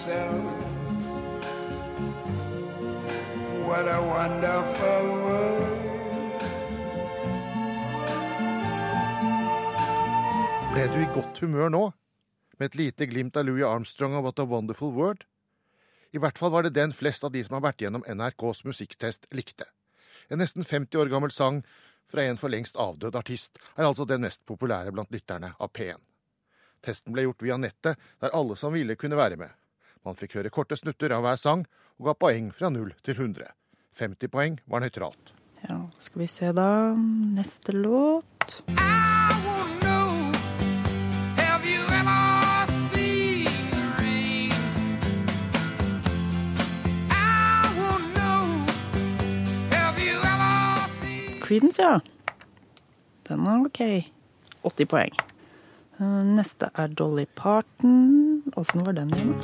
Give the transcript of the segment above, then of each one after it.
myself, what a wonderful world. Ble du i godt humør nå? Med et lite glimt av Louis Armstrong og What a Wonderful World? I hvert fall var det den flest av de som har vært gjennom NRKs musikktest, likte. En nesten 50 år gammel sang fra en for lengst avdød artist er altså den mest populære blant lytterne av P1. Testen ble gjort via nettet, der alle som ville kunne være med. Man fikk høre korte snutter av hver sang, og ga poeng fra 0 til 100. 50 poeng var nøytralt. Ja, skal vi se da. Neste låt. I know, have you ever seen the rain? I wanna know, have you ever seen Creedence, ja. Den er OK. 80 poeng. Eh, Neste er Dolly Parton. Åssen var den igjen?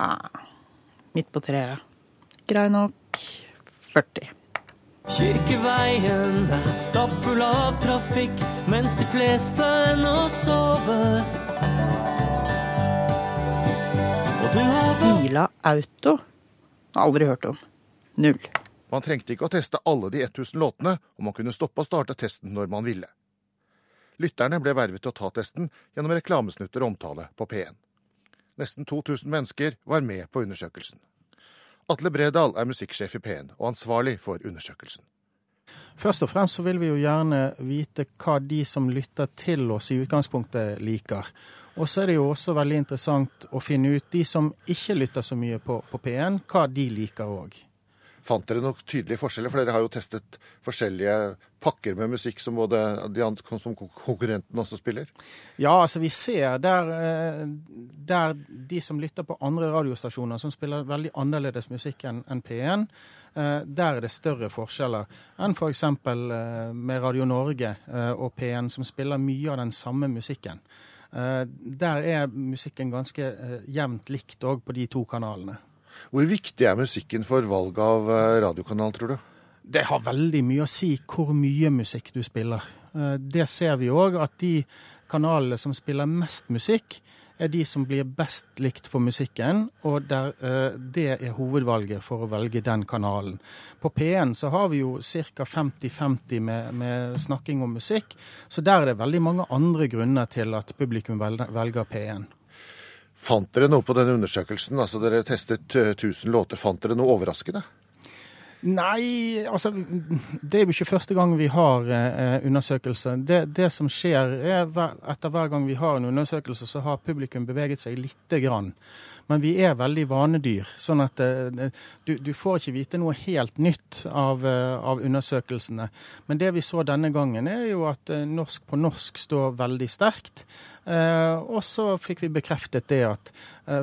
Ah, midt på treet. Grei nok. 40. Kirkeveien er stappfull av trafikk mens de fleste ennå sover. Og du har gått Bila Auto. Aldri hørt om. Null. Man trengte ikke å teste alle de 1000 låtene, og man kunne stoppe og starte testen når man ville. Lytterne ble vervet til å ta testen gjennom reklamesnutter og omtale på P1. Nesten 2000 mennesker var med på undersøkelsen. Atle Bredal er musikksjef i P1 og ansvarlig for undersøkelsen. Først og fremst så vil vi jo gjerne vite hva de som lytter til oss i utgangspunktet liker. Og så er det jo også veldig interessant å finne ut de som ikke lytter så mye på, på P1, hva de liker òg. Fant dere noen tydelige forskjeller? For dere har jo testet forskjellige pakker med musikk som både de andre, som konkurrentene også spiller. Ja, altså vi ser der, eh, der de som lytter på andre radiostasjoner som spiller veldig annerledes musikk enn enn P1, eh, der er det større forskjeller enn f.eks. med Radio Norge eh, og P1, som spiller mye av den samme musikken. Eh, Der er musikken ganske eh, jevnt likt òg på de to kanalene. Hvor viktig er musikken for valg av eh, radiokanal, tror du? Det har veldig mye å si hvor mye musikk du spiller. Eh, Det ser vi òg, at de kanalene som spiller mest musikk, er de som blir best likt for musikken, og der eh, det er hovedvalget for å velge den kanalen. På P1 så har vi jo ca. 50-50 med, med snakking om musikk, så der er det veldig mange andre grunner til at publikum velger P1. Fant dere noe på denne undersøkelsen? Altså Dere testet eh, 1000 låter. Fant dere noe overraskende? Nei, altså Det er jo ikke første gang vi har eh, undersøkelse. Det, det som skjer, er etter hver gang vi har en undersøkelse, så har publikum beveget seg lite grann. Men vi er veldig vanedyr, sånn at eh, du, du får ikke vite noe helt nytt av, eh, av undersøkelsene. Men det vi så denne gangen, er jo at eh, norsk på norsk står veldig sterkt. Og så fikk vi bekreftet det at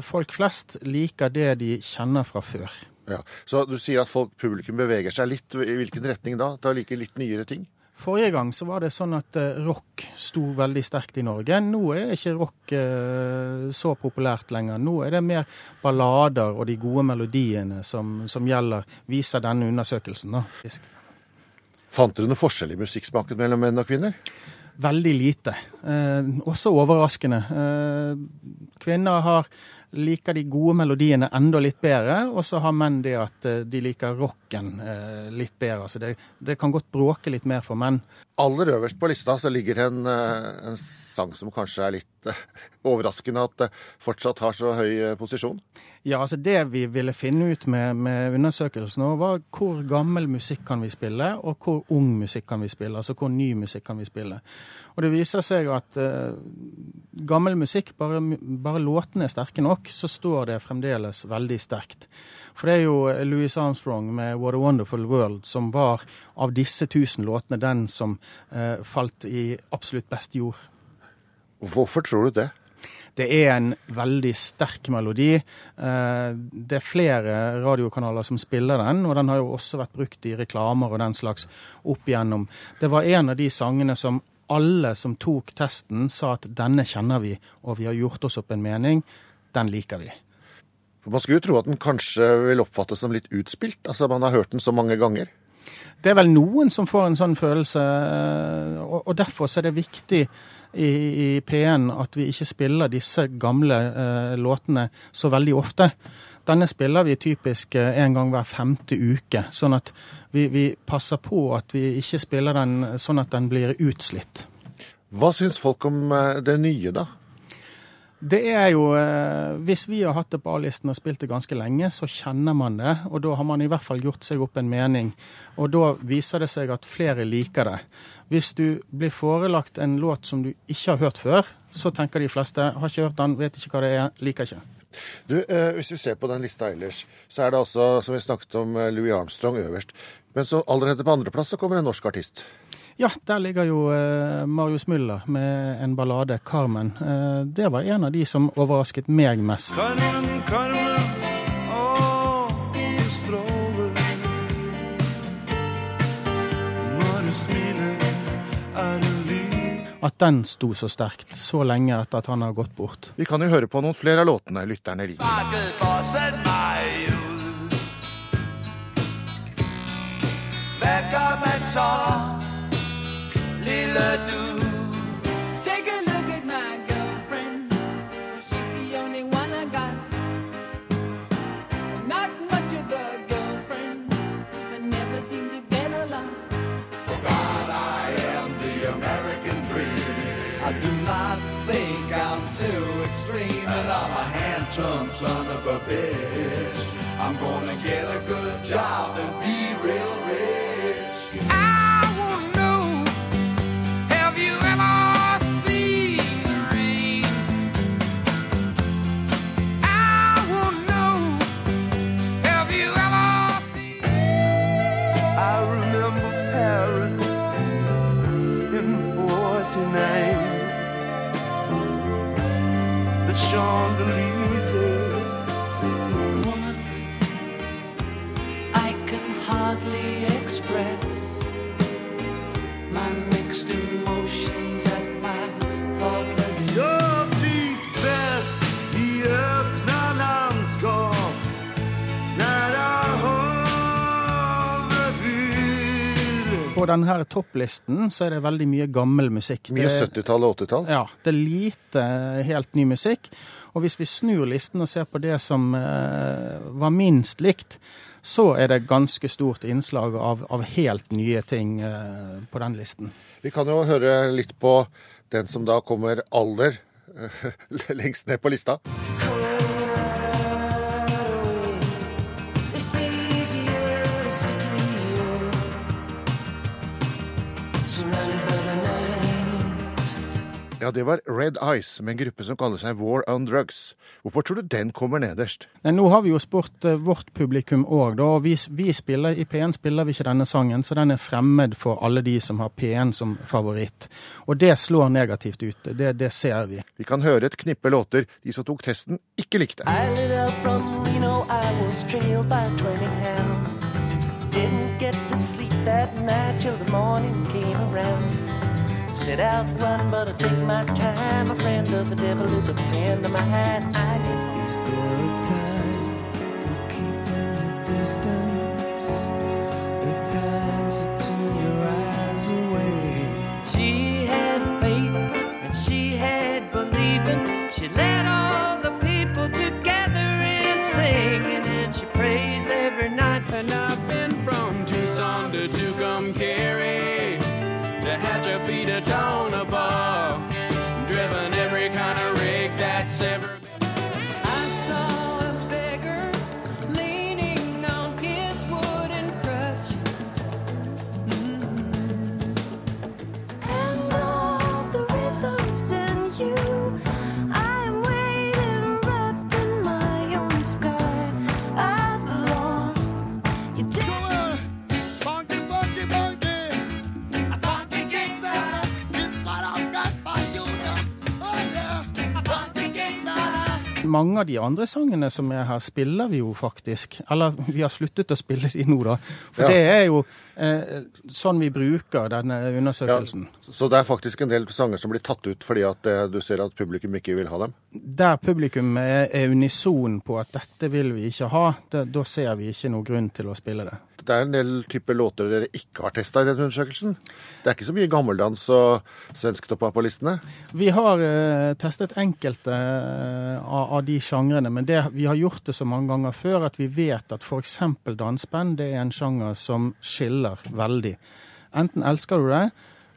folk flest liker det de kjenner fra før. Ja. Så du sier at folk, publikum beveger seg litt. I hvilken retning da? Da liker litt nyere ting? Forrige gang så var det sånn at eh, rock sto veldig sterkt i Norge. Nå er ikke rock eh, så populært lenger. Nå er det mer ballader og de gode melodiene som, som gjelder, viser denne undersøkelsen. da. Fant dere noe forskjell i musikksmaken mellom menn og kvinner? Veldig lite. Eh, også overraskende. Eh, kvinner har, liker de gode melodiene enda litt bedre, og så har menn det at eh, de liker rocken eh, litt bedre. Så det, det kan godt bråke litt mer for menn. Aller øverst på lista så ligger en, eh, en sang som kanskje er litt eh, overraskende at det fortsatt har så høy eh, posisjon. Ja, altså Det vi ville finne ut med, med undersøkelsen, var hvor gammel musikk kan vi spille, og hvor ung musikk kan vi spille. Altså hvor ny musikk kan vi spille. Og det viser seg at uh, gammel musikk, bare, bare låtene er sterke nok, så står det fremdeles veldig sterkt. For det er jo Louis Armstrong med 'What a Wonderful World' som var av disse tusen låtene den som eh, falt i absolutt best jord. Hvorfor tror du det? Det er en veldig sterk melodi. Eh, Det er flere radiokanaler som spiller den, og den har jo også vært brukt i reklamer og den slags opp igjennom. Det var en av de sangene som alle som tok testen, sa at denne kjenner vi, og vi har gjort oss opp en mening. Den liker vi. Man skulle jo tro at den kanskje vil oppfattes som litt utspilt. Altså Man har hørt den så mange ganger. Det er vel noen som får en sånn følelse, eh, og, derfor så er det viktig i, i P1 at vi ikke spiller disse gamle eh, låtene så veldig ofte. Denne spiller vi typisk eh, en gang hver femte uke, sånn at vi, vi passer på at vi ikke spiller den sånn at den blir utslitt. Hva syns folk om eh, det nye, da? Det er jo, eh, Hvis vi har hatt det på A-listen og spilt det ganske lenge, så kjenner man det. Og da har man i hvert fall gjort seg opp en mening. Og da viser det seg at flere liker det. Hvis du blir forelagt en låt som du ikke har hørt før, så tenker de fleste har ikke hørt den, vet ikke hva det er, liker ikke. Du, eh, Hvis vi ser på den lista ellers, så er det også, som vi snakket om, eh, Louis Armstrong øverst. Men så allerede på andreplass så kommer en norsk artist. Ja, der ligger jo eh, Marius Müller med en ballade, 'Carmen'. Eh, det var en av de som overrasket meg mest. Carmen, Carmen, å, du stråler. Når du smiler, er du. At den sto så sterkt så lenge etter at han har gått bort. Vi kan jo høre på noen flere av låtene lytterne liker. Vekk av meg handsome son of a bitch. I'm gonna get a good job and be På denne topplisten så er det veldig mye gammel musikk. Mye 70-tall og 80-tall. Ja, det er lite helt ny musikk. Og hvis vi snur listen og ser på det som eh, var minst likt, så er det ganske stort innslag av, av helt nye ting eh, på den listen. Vi kan jo høre litt på den som da kommer aller eh, lengst ned på lista. It's Ja, det var Red Eyes med en gruppe som kaller seg War on Drugs. Hvorfor tror du den kommer nederst? Nei, nå har vi jo spurt eh, vårt publikum òg, da. Vi, vi spiller, I P1 spiller vi ikke denne sangen, så den er fremmed for alle de som har P1 som favoritt. Og det slår negativt ut. Det, det ser vi. Vi kan høre et knippe låter de som tok testen, ikke likte. I from Reno, I was by 20 hounds. Didn't get to sleep that night till the morning came around. Set out run, but I take my time. A friend of the devil is a friend of mine. I get Is there a time for keeping your distance? The time to turn your eyes away. She had faith and she had believing. She led all the people together in singing and she prays every night. And I've been from Tucson to Tucumcari Mange av de andre sangene som er her, spiller vi jo faktisk. Eller vi har sluttet å spille de nå, da. For Ja. det er jo eh, sånn vi bruker denne undersøkelsen. Så det er faktisk en del sanger som blir tatt ut fordi at eh, du ser at publikum ikke vil ha dem. Der publikum er, er unison på at dette vil vi ikke ha, det, da ser vi ikke noen grunn til å spille det. Det er en del typer låter dere ikke har testa i denne undersøkelsen. Det er ikke så mye gammeldans og svensktopper på listene. Vi har uh, testet enkelte uh, av de sjangrene, men det, vi har gjort det så mange ganger før at vi vet at f.eks. dansband det er en sjanger som skiller veldig. Enten elsker du det,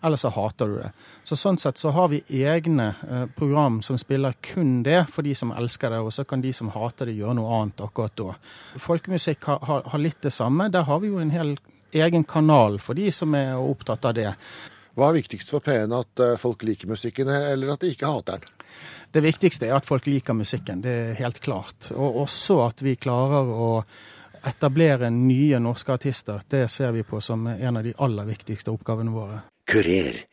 eller så hater du det. Så Sånn sett så har vi egne eh, program som spiller kun det for de som elsker det, og så kan de som hater det gjøre noe annet akkurat da. Folkemusikk har, har, har litt det samme. Der har vi jo en hel egen kanal for de som er opptatt av det. Hva er viktigst for P1, at eh, folk liker musikken, eller at de ikke hater den? Det viktigste er at folk liker musikken, det er helt klart. Og også at vi klarer å etablere nye norske artister. Det ser vi på som en av de aller viktigste oppgavene våre. Kurer.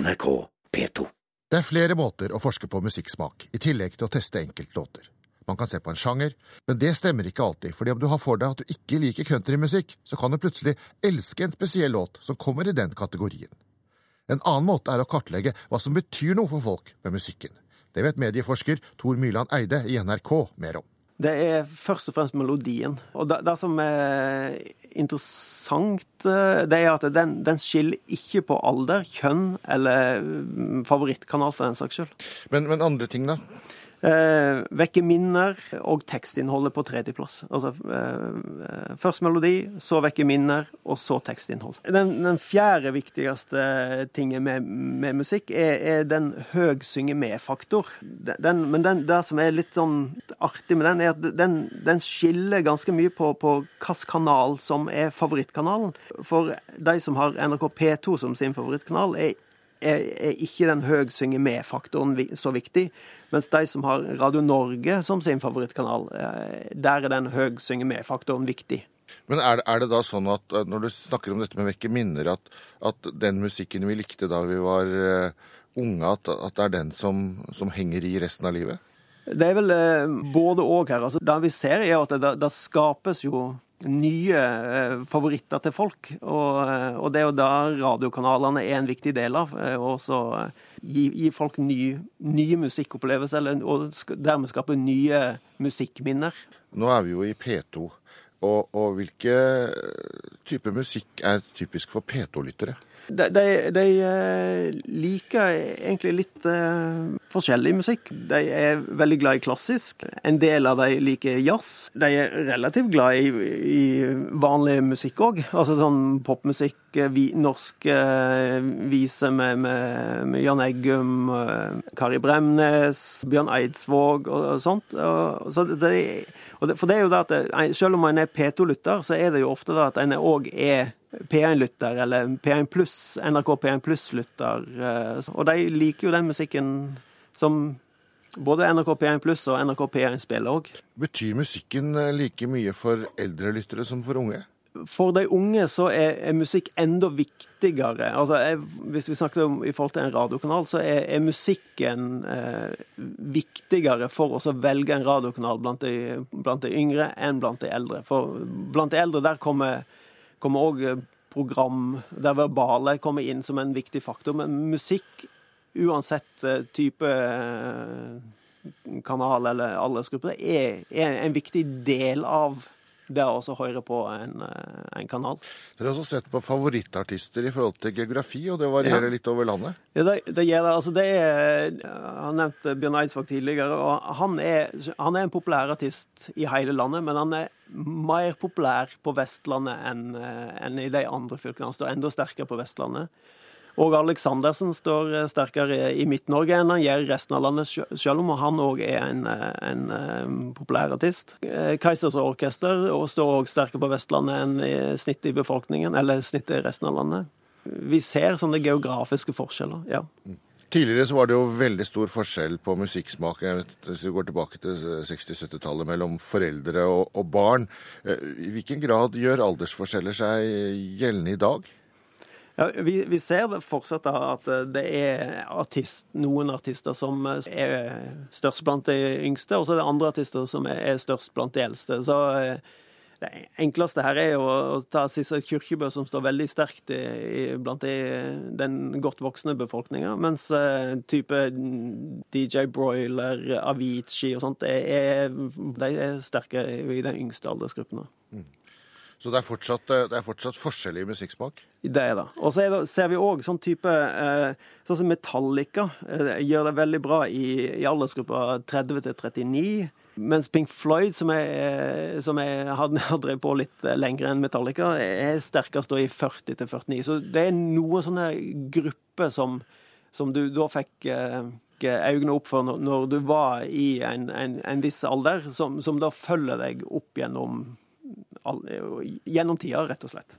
NRK P2. Det er flere måter å forske på musikksmak, i tillegg til å teste enkeltlåter. Man kan se på en sjanger, men det stemmer ikke alltid, fordi om du har for deg at du ikke liker countrymusikk, så kan du plutselig elske en spesiell låt som kommer i den kategorien. En annen måte er å kartlegge hva som betyr noe for folk med musikken. Det vet medieforsker Tor Myrland Eide i NRK mer om. Det er først og fremst melodien. Og det, det som er interessant, eh, det er at den, den skiller ikke på alder, kjønn eller mm, favorittkanal, for den saks skyld. Men, men andre ting, da? Eh, vekke minner og tekstinnholdet på tredjeplass. Altså eh, først melodi, så vekke minner, og så tekstinnhold. Den, den fjerde viktigste tingen med, med musikk er, er den høg synge med-faktor. Men den, det som er litt sånn artig med den, er at den, den skiller ganske mye på, på hvilken kanal som er favorittkanalen. For de som har NRK P2 som sin favorittkanal, er er, er ikke den høgsynge-med-faktoren så viktig. Mens de som har Radio Norge som sin favorittkanal, eh, der er den høgsynge-med-faktoren viktig. Men er det, er det da sånn at eh, når du snakker om dette med vekke minner, at, at den musikken vi likte da vi var eh, unge, at, at det er den som, som henger i resten av livet? Det er vel eh, både og her. Altså, det vi ser, er at det, det skapes jo nye eh, favoritter til folk. Og, eh, og det er jo da radiokanalene er en viktig del av. eh, Og så gi, gi folk ny, nye musikkopplevelser, og dermed skape nye musikkminner. Nå er vi jo i P2, og, og hvilke type musikk er typisk for P2-lyttere? De, de, de eh, liker egentlig litt uh, forskjellig musikk. De er veldig glad i klassisk. En del av de liker jazz. De er relativt glad i, i vanlig musikk òg. Altså sånn popmusikk, eh, vi, norsk uh, vise med, med, med Jan Eggum, uh, Kari Bremnes, Bjørn Eidsvåg og, og sånt. Og, så det, og det, for det er jo det at selv om man er P2-lytter, så er det jo ofte da at en òg er P1-lytter, eller P1 pluss, NRK P1 pluss-lytter. eh, Og de liker jo den musikken som både NRK P1 pluss og NRK P1 spiller òg. Betyr musikken eh, like mye for eldre lyttere som for unge? For de unge så er, er musikk enda viktigere. Altså, jeg, hvis vi snakker om i forhold til en radiokanal, så er, er musikken eh, viktigere for oss å velge en radiokanal blant de, blant de yngre enn blant de eldre. For blant de eldre der kommer òg program der verbale kommer inn som en viktig faktor. Men musikk, uansett eh, type eh, kanal eller aldersgruppe, er, er en viktig del av det er også høre på en, eh, en kanal. Dere har også sett på favorittartister i forhold til geografi, og det varierer Ja. litt over landet. Ja, det, det gjør det. Altså, det er, han nevnte Bjørn Eidsvåg tidligere, og han er, han er en populær artist i hele landet, men han er mer populær på Vestlandet enn eh, enn i de andre fylkene. Han står enda sterkere på Vestlandet. Og Aleksandersen står eh, sterkere i Midt-Norge enn han gjør i resten av landet, selv om han òg er en, eh, en, eh, populær artist. Keisers Orkester står òg sterkere på Vestlandet enn i snittet i befolkningen, eller snittet i resten av landet. Vi ser sånne geografiske forskjeller, ja. Tidligere så var det jo veldig stor forskjell på musikksmak hvis vi går tilbake til 60-70-tallet mellom foreldre og, og barn. I hvilken grad gjør aldersforskjeller seg gjeldende i dag? Ja, vi, vi ser fortsatt at det er artist, noen artister som er størst blant de yngste, og så er det andre artister som er, størst blant de eldste. Så eh, det enkleste her er jo å ta Sissel Kyrkjebø, som står veldig sterkt i, i, blant de, den godt voksne befolkninga, mens uh, type DJ Broiler, Avicii og sånt, er, er, de er sterke i den yngste aldersgruppene. Så det er fortsatt, eh, det er fortsatt forskjellig musikksmak? Det er det. Og så er ser vi òg sånn type eh, Sånn som Metallica eh, gjør det veldig bra i, i aldersgruppa 30 til 39. Mens Pink Floyd, som jeg, som jeg har, drevet på litt lenger enn Metallica, er sterkest i 40 til 49. Så det er noen sånne grupper som, som du da fikk øynene opp for når, når du var i en, en, en viss alder, som, som da følger deg opp gjennom, gjennom tida, rett og slett.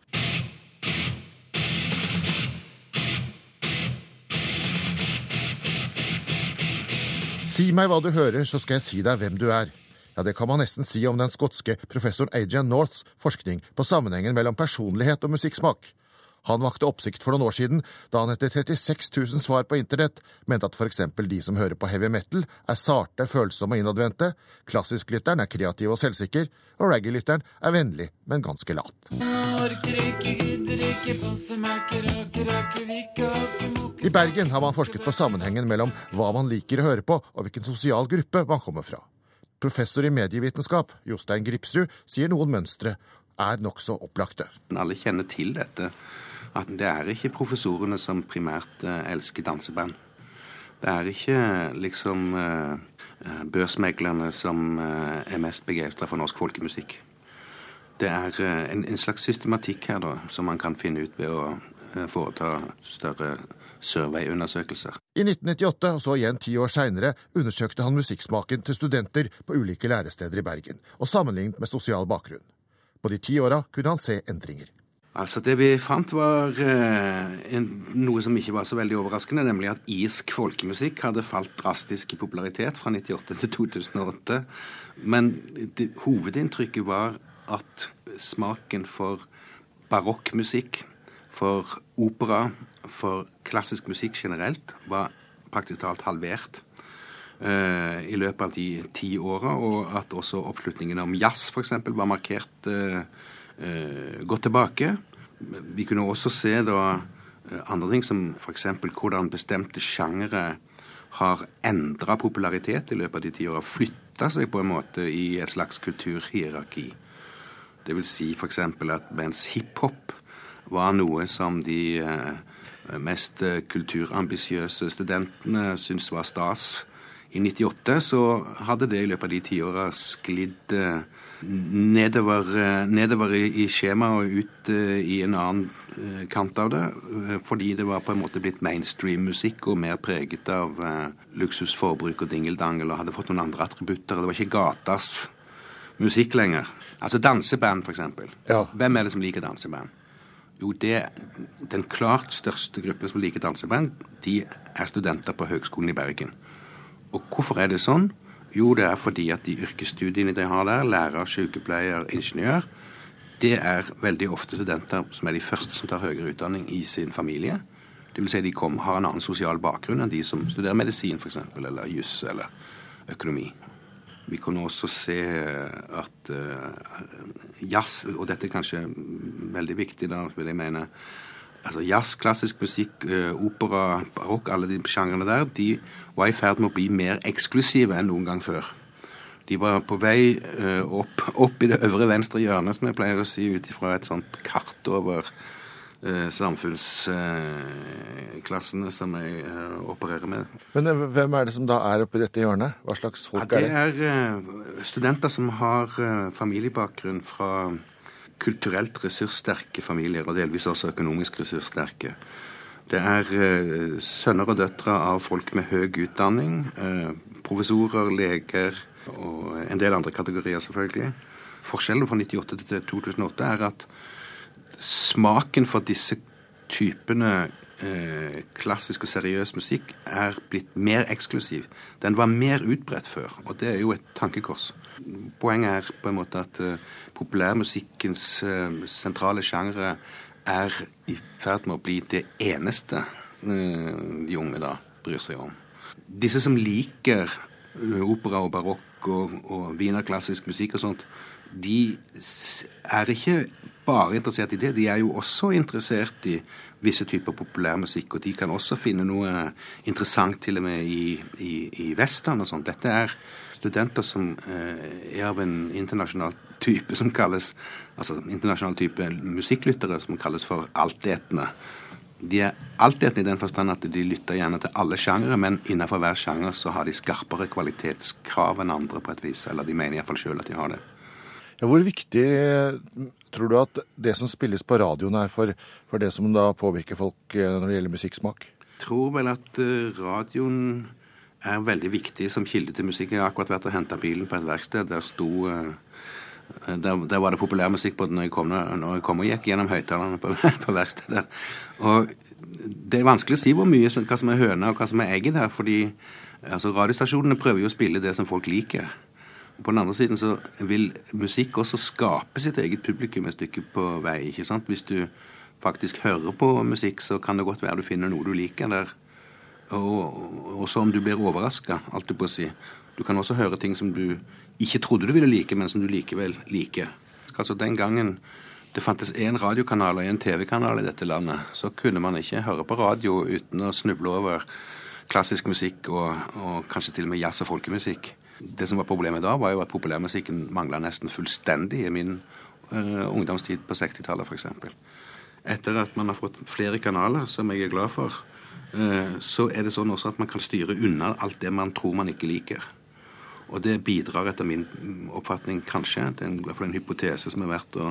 Si meg hva du hører, så skal jeg si deg hvem du er. Ja, det kan man nesten si om den skotske professoren Adrian Norths forskning på sammenhengen mellom personlighet og musikksmak. Han vakte oppsikt for noen år siden da han etter 36 000 svar på internett mente at for eksempel de som hører på heavy metal, er sarte, følsomme og innadvendte, klassisklytteren er kreativ og selvsikker, og reggae-lytteren er vennlig, men ganske lat. I Bergen har man forsket på sammenhengen mellom hva man liker å høre på, og hvilken sosial gruppe man kommer fra. Professor i medievitenskap, Jostein Gripsrud, sier noen mønstre er nokså opplagte. Alle kjenner til dette, at det er ikke professorene som primært eh, elsker danseband. Det er ikke liksom eh, eh, børsmeglerne som er mest begeistra for norsk folkemusikk. Det er en, en slags systematikk her da, som man kan finne ut ved å foreta større survey-undersøkelser. I 1998, og så igjen ti år seinere, undersøkte han musikksmaken til studenter på ulike læresteder i Bergen, og sammenlignet med sosial bakgrunn. På de ti åra kunne han se endringer. Altså Det vi fant, var eh, en, noe som ikke var så veldig overraskende, nemlig at isk folkemusikk hadde falt drastisk i popularitet fra 1998 til 2008. Men det, hovedinntrykket var at smaken for barokkmusikk, for opera, for klassisk musikk generelt, var praktisk talt halvert eh, i løpet av de ti åra, og at også oppslutningen om jazz f.eks. var markert eh, gått tilbake. Vi kunne også se da eh, andre ting som f.eks. hvordan bestemte sjangere har endra popularitet i løpet av de ti åra. Flytta seg på en måte i et slags kulturhierarki. Det vil si f.eks. at mens hiphop var noe som de eh, mest eh, kulturambisiøse studentene syntes var stas i 98, så hadde det i løpet av de tiåra sklidd eh, nedover, eh, nedover i, skjemaet og ut eh, i en annen kant av det. Fordi det var på en måte blitt mainstream-musikk og mer preget av luksusforbruk og dingeldangel og hadde fått noen andre attributter. Det var ikke gatas musikk lenger. Altså danseband, for eksempel. Hvem er det som liker danseband? Jo, det den klart største gruppen som liker danseband, de er studenter på Høgskolen i Bergen. Og hvorfor er det sånn? Jo, det er fordi at de yrkesstudiene de har der, lærer, sykepleier, ingeniør, det er veldig ofte studenter som er de første som tar høyere utdanning i sin familie. Det vil si de kom, har en annen sosial bakgrunn enn de som studerer medisin f.eks., eller juss eller økonomi. Vi kan også se at eh, jazz, og dette er kanskje veldig viktig, da vil jeg mene altså Jazz, klassisk musikk, eh, opera, barokk, alle de sjangrene der, de var i ferd med å bli mer eksklusive enn noen gang før. De var på vei eh, opp, opp i det øvre venstre hjørnet, som jeg pleier å si, ut ifra et sånt kart over eh, samfunnsklassene som jeg opererer med. Men hvem er det som da er oppi dette hjørnet? Hva slags Ja, folk det er det? er eh, studenter som har familiebakgrunn fra kulturelt ressurssterke familier, og delvis også økonomisk ressurssterke. Det er eh, sønner og døtre av folk med høy utdanning, eh, professorer, leger og en del andre kategorier, selvfølgelig. Forskjellen fra 98 til 2008 er at smaken for disse typene eh, klassisk og seriøs musikk er blitt mer eksklusiv. Den var mer utbredt før, og det er jo et tankekors. Poenget er på en måte at eh, populærmusikkens eh, sentrale sjangre er i ferd med å bli det eneste eh, de unge da bryr seg om. Disse som liker opera og barokk og, og wienerklassisk musikk og sånt, de er ikke bare interessert i det, de er jo også interessert i visse typer populærmusikk, og de kan også finne noe interessant til og med i, i, i western og sånt. Dette er studenter som eh, er av en internasjonal type som kalles altså internasjonal type musikklyttere som kalles for altetende. De er altetende i den forstand at de lytter gjerne til alle sjangere, men innenfor hver sjanger så har de skarpere kvalitetskrav enn andre på et vis. Eller de mener iallfall sjøl at de har det. Ja, hvor viktig tror du at det som spilles på radioen er for, for det som da påvirker folk eh, når det gjelder musikksmak? Jeg tror vel at eh, radioen er veldig viktig som kilde til musikk. Jeg har akkurat vært og henta bilen på et verksted. Der sto eh, der, der var det populærmusikk på når jeg kom, når jeg kom og gikk gjennom høyttalerne på, på verkstedet. Og det er vanskelig å si hvor mye, hva som er høna og hva som er egget der. fordi altså, radiostasjonene prøver jo å spille det som folk liker. På den andre siden så vil musikk også skape sitt eget publikum et stykke på vei. ikke sant? Hvis du faktisk hører på musikk, så kan det godt være du finner noe du liker der. Og også om du blir overraska, alt du på å si. Du kan også høre ting som du ikke trodde du ville like, men som du likevel liker. Altså Den gangen det fantes én radiokanal og én TV-kanal i dette landet, så kunne man ikke høre på radio uten å snuble over klassisk musikk og, og kanskje til og med jazz og folkemusikk. Det som var problemet da, var jo at populærmusikken mangla nesten fullstendig i min uh, ungdomstid på 60-tallet, f.eks. Etter at man har fått flere kanaler, som jeg er glad for, uh, så er det sånn også at man kan styre unna alt det man tror man ikke liker. Og det bidrar etter min oppfatning kanskje, det er i hvert fall en hypotese som er verdt å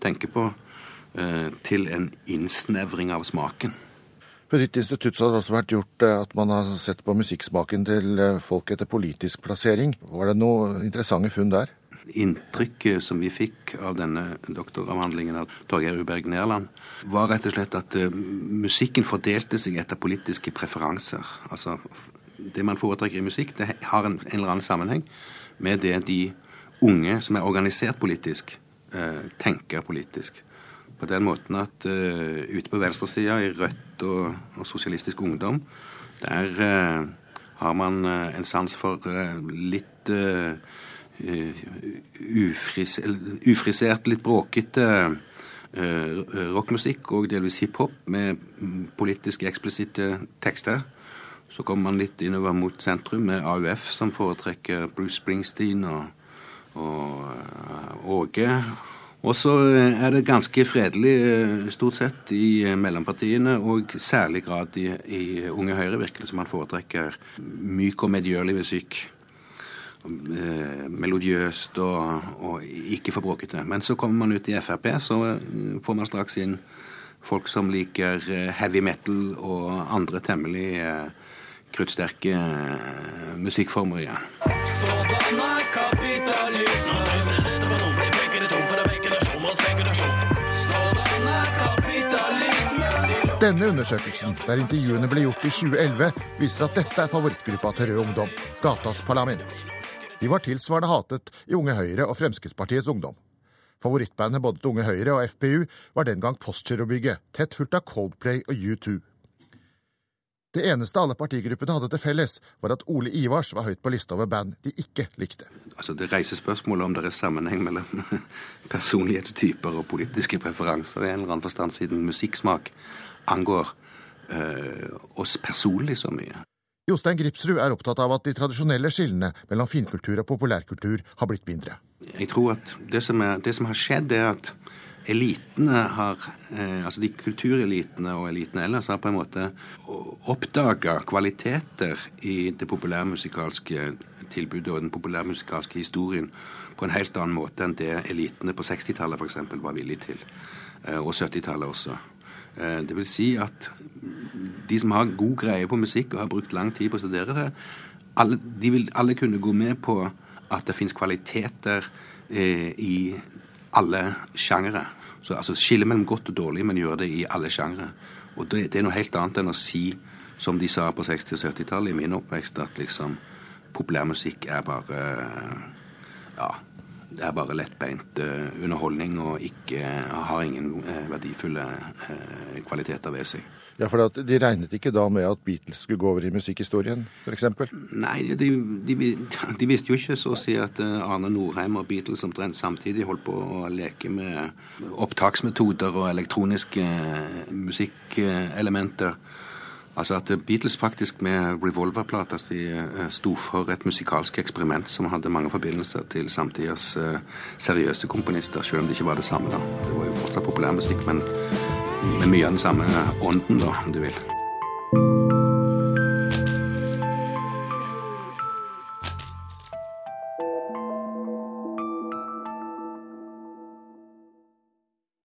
tenke på, eh, til en innsnevring av smaken. På ditt institutt så har det også vært gjort eh, at man har sett på musikksmaken til eh, folk etter politisk plassering. Var det noe interessante funn der? Inntrykket som vi fikk av denne doktoravhandlingen av Torgeir Uberg Nerland, var rett og slett at musikken fordelte seg etter politiske preferanser. Altså, det man foretrekker i musikk, det har en, en eller annen sammenheng med det de unge som er organisert politisk, eh, tenker politisk. På den måten at eh, ute på venstresida, i Rødt og, og Sosialistisk Ungdom, der eh, har man eh, en sans for eh, litt eh, ufris, ufrisert, litt bråkete rockmusikk og delvis hiphop med mm, politisk eksplisitte tekster. Så kommer man litt innover mot sentrum med AUF, som foretrekker Bruce Springsteen og, og eh, Åge. Og så eh, er det ganske fredelig eh, stort sett i mellompartiene, og særlig grad i, i Unge Høyre, virkelig, som man foretrekker myk og medgjørlig musikk. Melodiøst og, og ikke for bråkete. Men så kommer man ut i Frp, så får man straks inn folk som liker heavy metal og andre temmelig kruttsterke eh, musikkformer igjen. Sådan er Denne undersøkelsen, der intervjuene ble gjort i 2011, viser at dette er favorittgruppa til Rød Ungdom, Gatas Parlament. De var tilsvarende hatet i Unge Høyre og Fremskrittspartiets Ungdom. Favorittbandet både til Unge Høyre og FPU var den gang Postgirobygget, tett fulgt av Coldplay og U2. Det eneste alle partigruppene hadde til felles, var at Ole Ivars var høyt på lista over band de ikke likte. Altså Det reiser spørsmålet om det er sammenheng mellom personlighetstyper og politiske preferanser i en eller annen forstand, siden musikksmak angår øh, oss personlig så mye. Jostein Gripsrud er opptatt av at de tradisjonelle skillene mellom finkultur og populærkultur har blitt mindre. Jeg tror at det som, er, det som har skjedd, er at elitene har eh, Altså de kulturelitene og elitene ellers har på en måte oppdaga kvaliteter i det populærmusikalske tilbudet og den populærmusikalske historien på en helt annen måte enn det elitene på 60-tallet f.eks. var villige til. Eh, og 70-tallet også. Eh, det vil si at de som har god greie på musikk og har brukt lang tid på å studere det, alle, de vil alle kunne gå med på at det fins kvaliteter eh, i alle sjangere. Så altså skille mellom godt og dårlig, men gjøre det i alle sjangre. Og det, det er noe helt annet enn å si, som de sa på 60- og 70-tallet i min oppvekst, at liksom populærmusikk er bare Ja, det er bare lettbeint eh, underholdning og ikke, har ingen eh, verdifulle eh, kvaliteter ved seg. Ja, for De regnet ikke da med at Beatles skulle gå over i musikkhistorien, f.eks.? Nei, de, de, de visste jo ikke så å si at Arne Norheim og Beatles omtrent samtidig holdt på å leke med opptaksmetoder og elektroniske musikkelementer. Altså at Beatles faktisk med Revolver-plata si eh, sto for et musikalsk eksperiment som hadde mange forbindelser til samtidas eh, seriøse komponister, selv om det ikke var det samme. da. Det var jo fortsatt populærmusikk, men med mye av den samme ånden, da, om du vil.